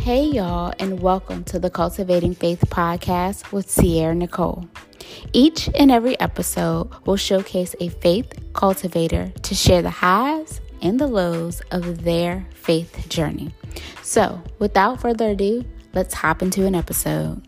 Hey, y'all, and welcome to the Cultivating Faith podcast with Sierra Nicole. Each and every episode will showcase a faith cultivator to share the highs and the lows of their faith journey. So, without further ado, let's hop into an episode.